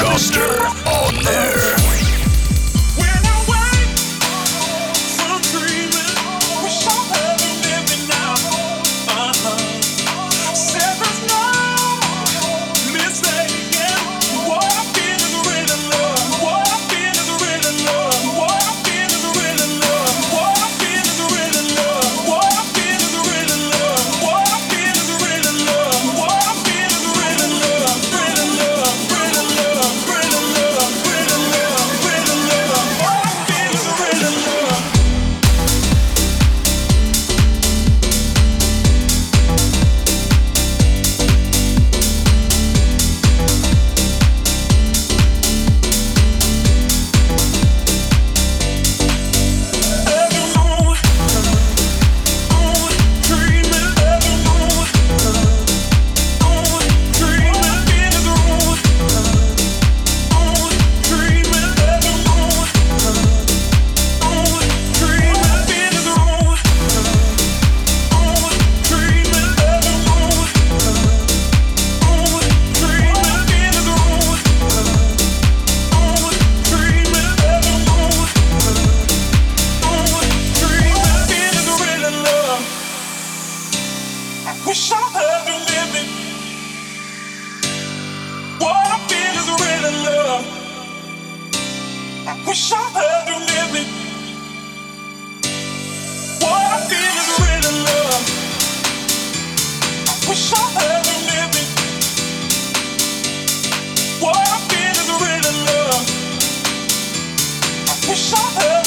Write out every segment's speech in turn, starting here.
Coaster on there. Wish I had you near me. What I feel is love. Wish I had you near me. What I feel is love. Wish I had.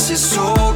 This is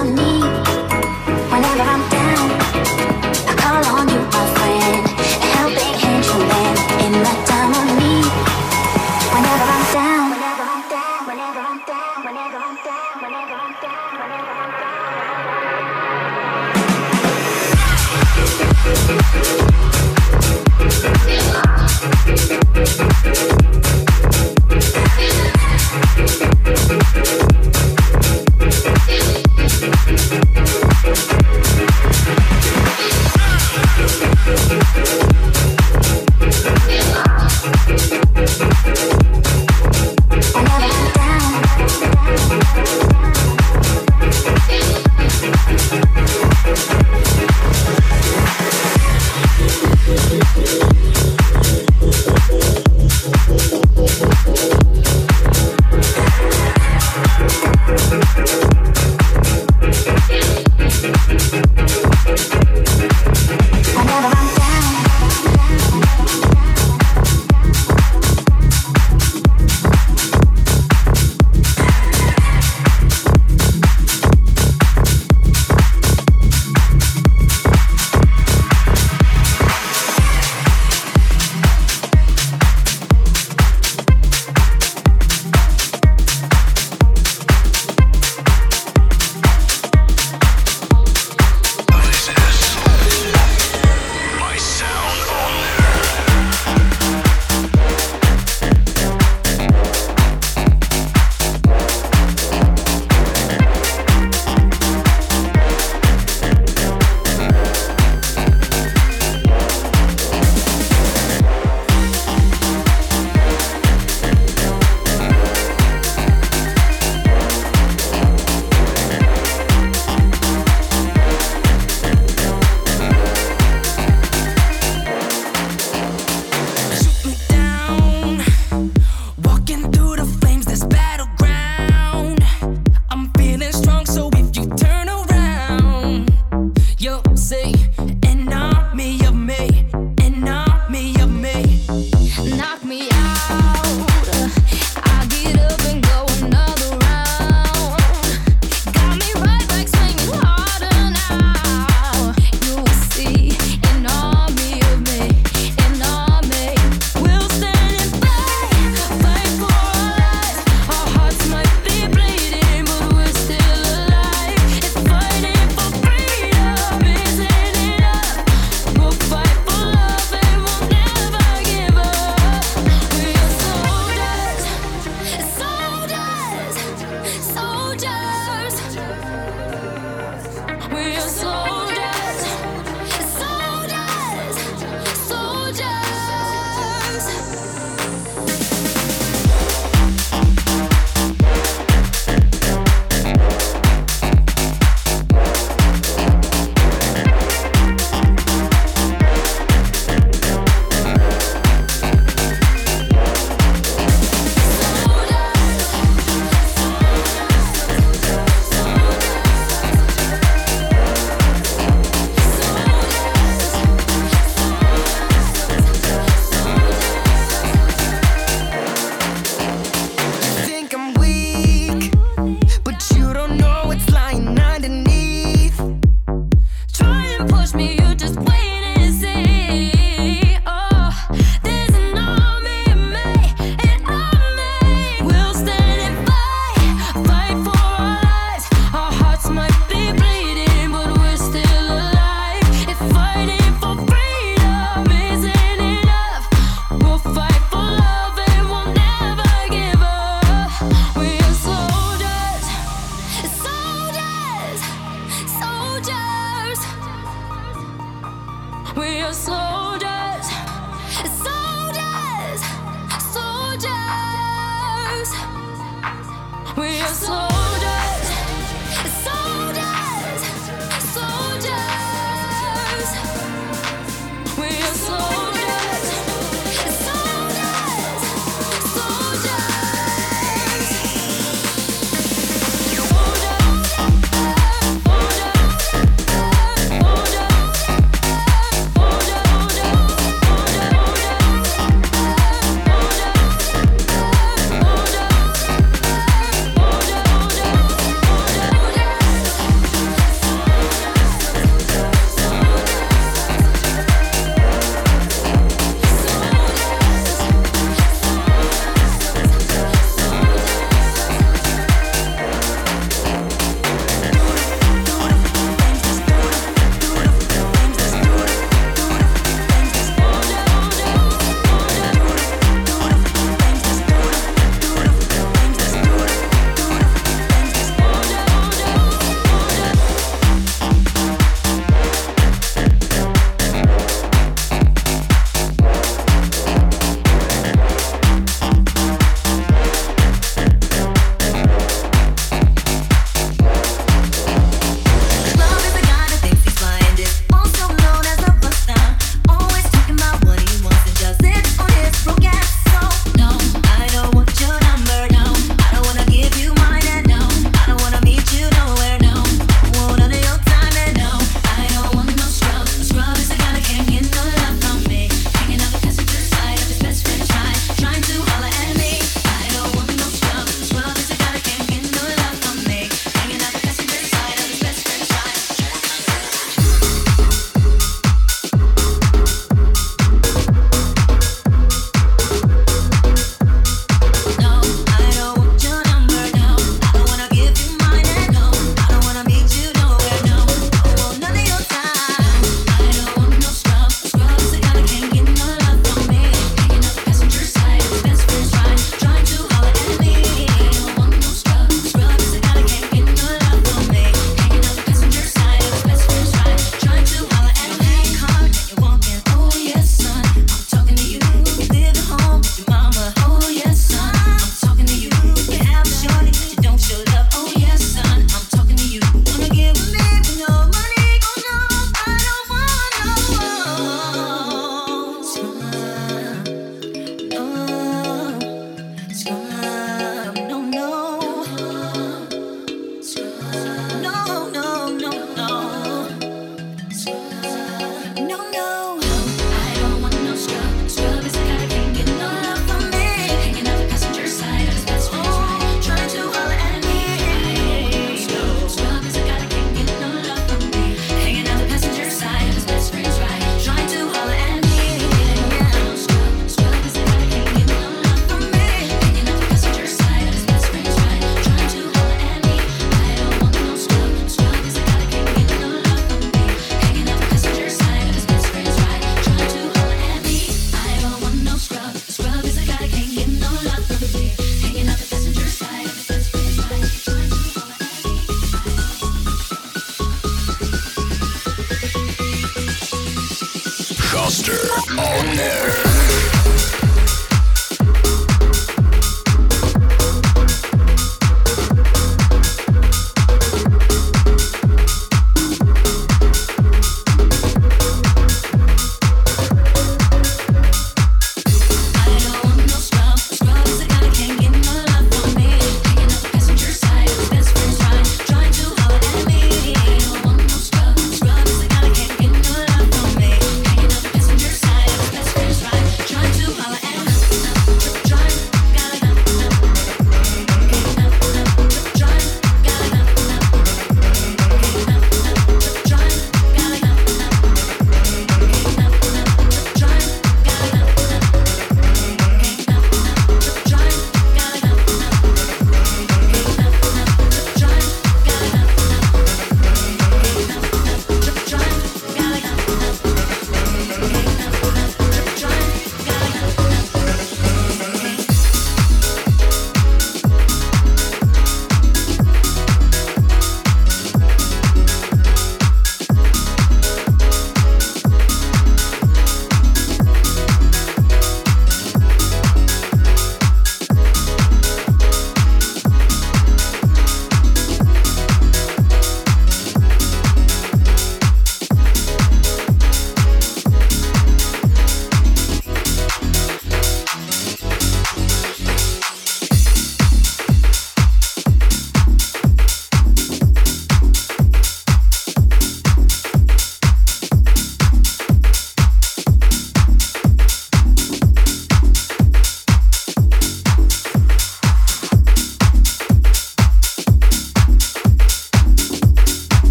of need.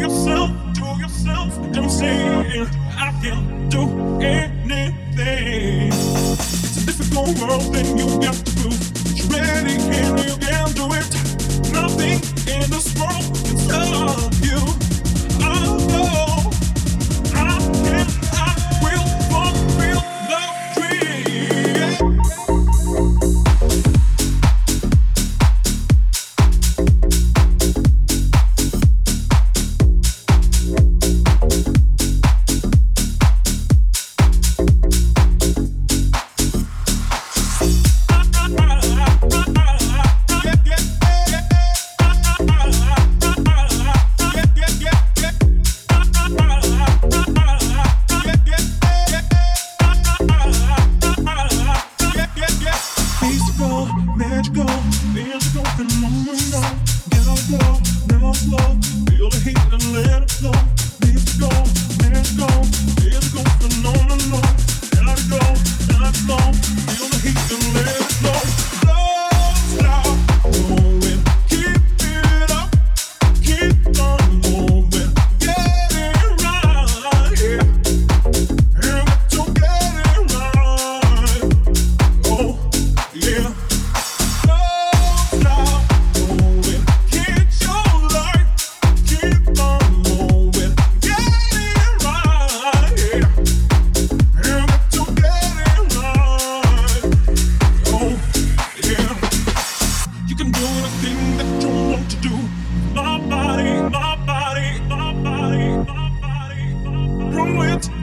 yourself, to yourself, don't say I can do anything. It's a difficult world, then you got to prove. You ready, and you can do it. Nothing in this world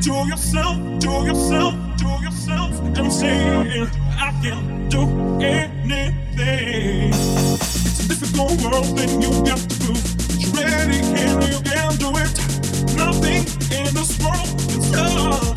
do yourself, do yourself, do yourself. and say I can do anything. It's a difficult world, then you got to prove that you're ready, can you can do it. Nothing in this world can stop.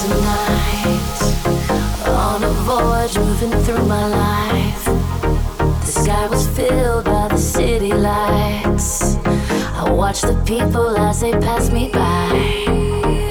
tonight on a voyage moving through my life. The sky was filled by the city lights. I watched the people as they passed me by.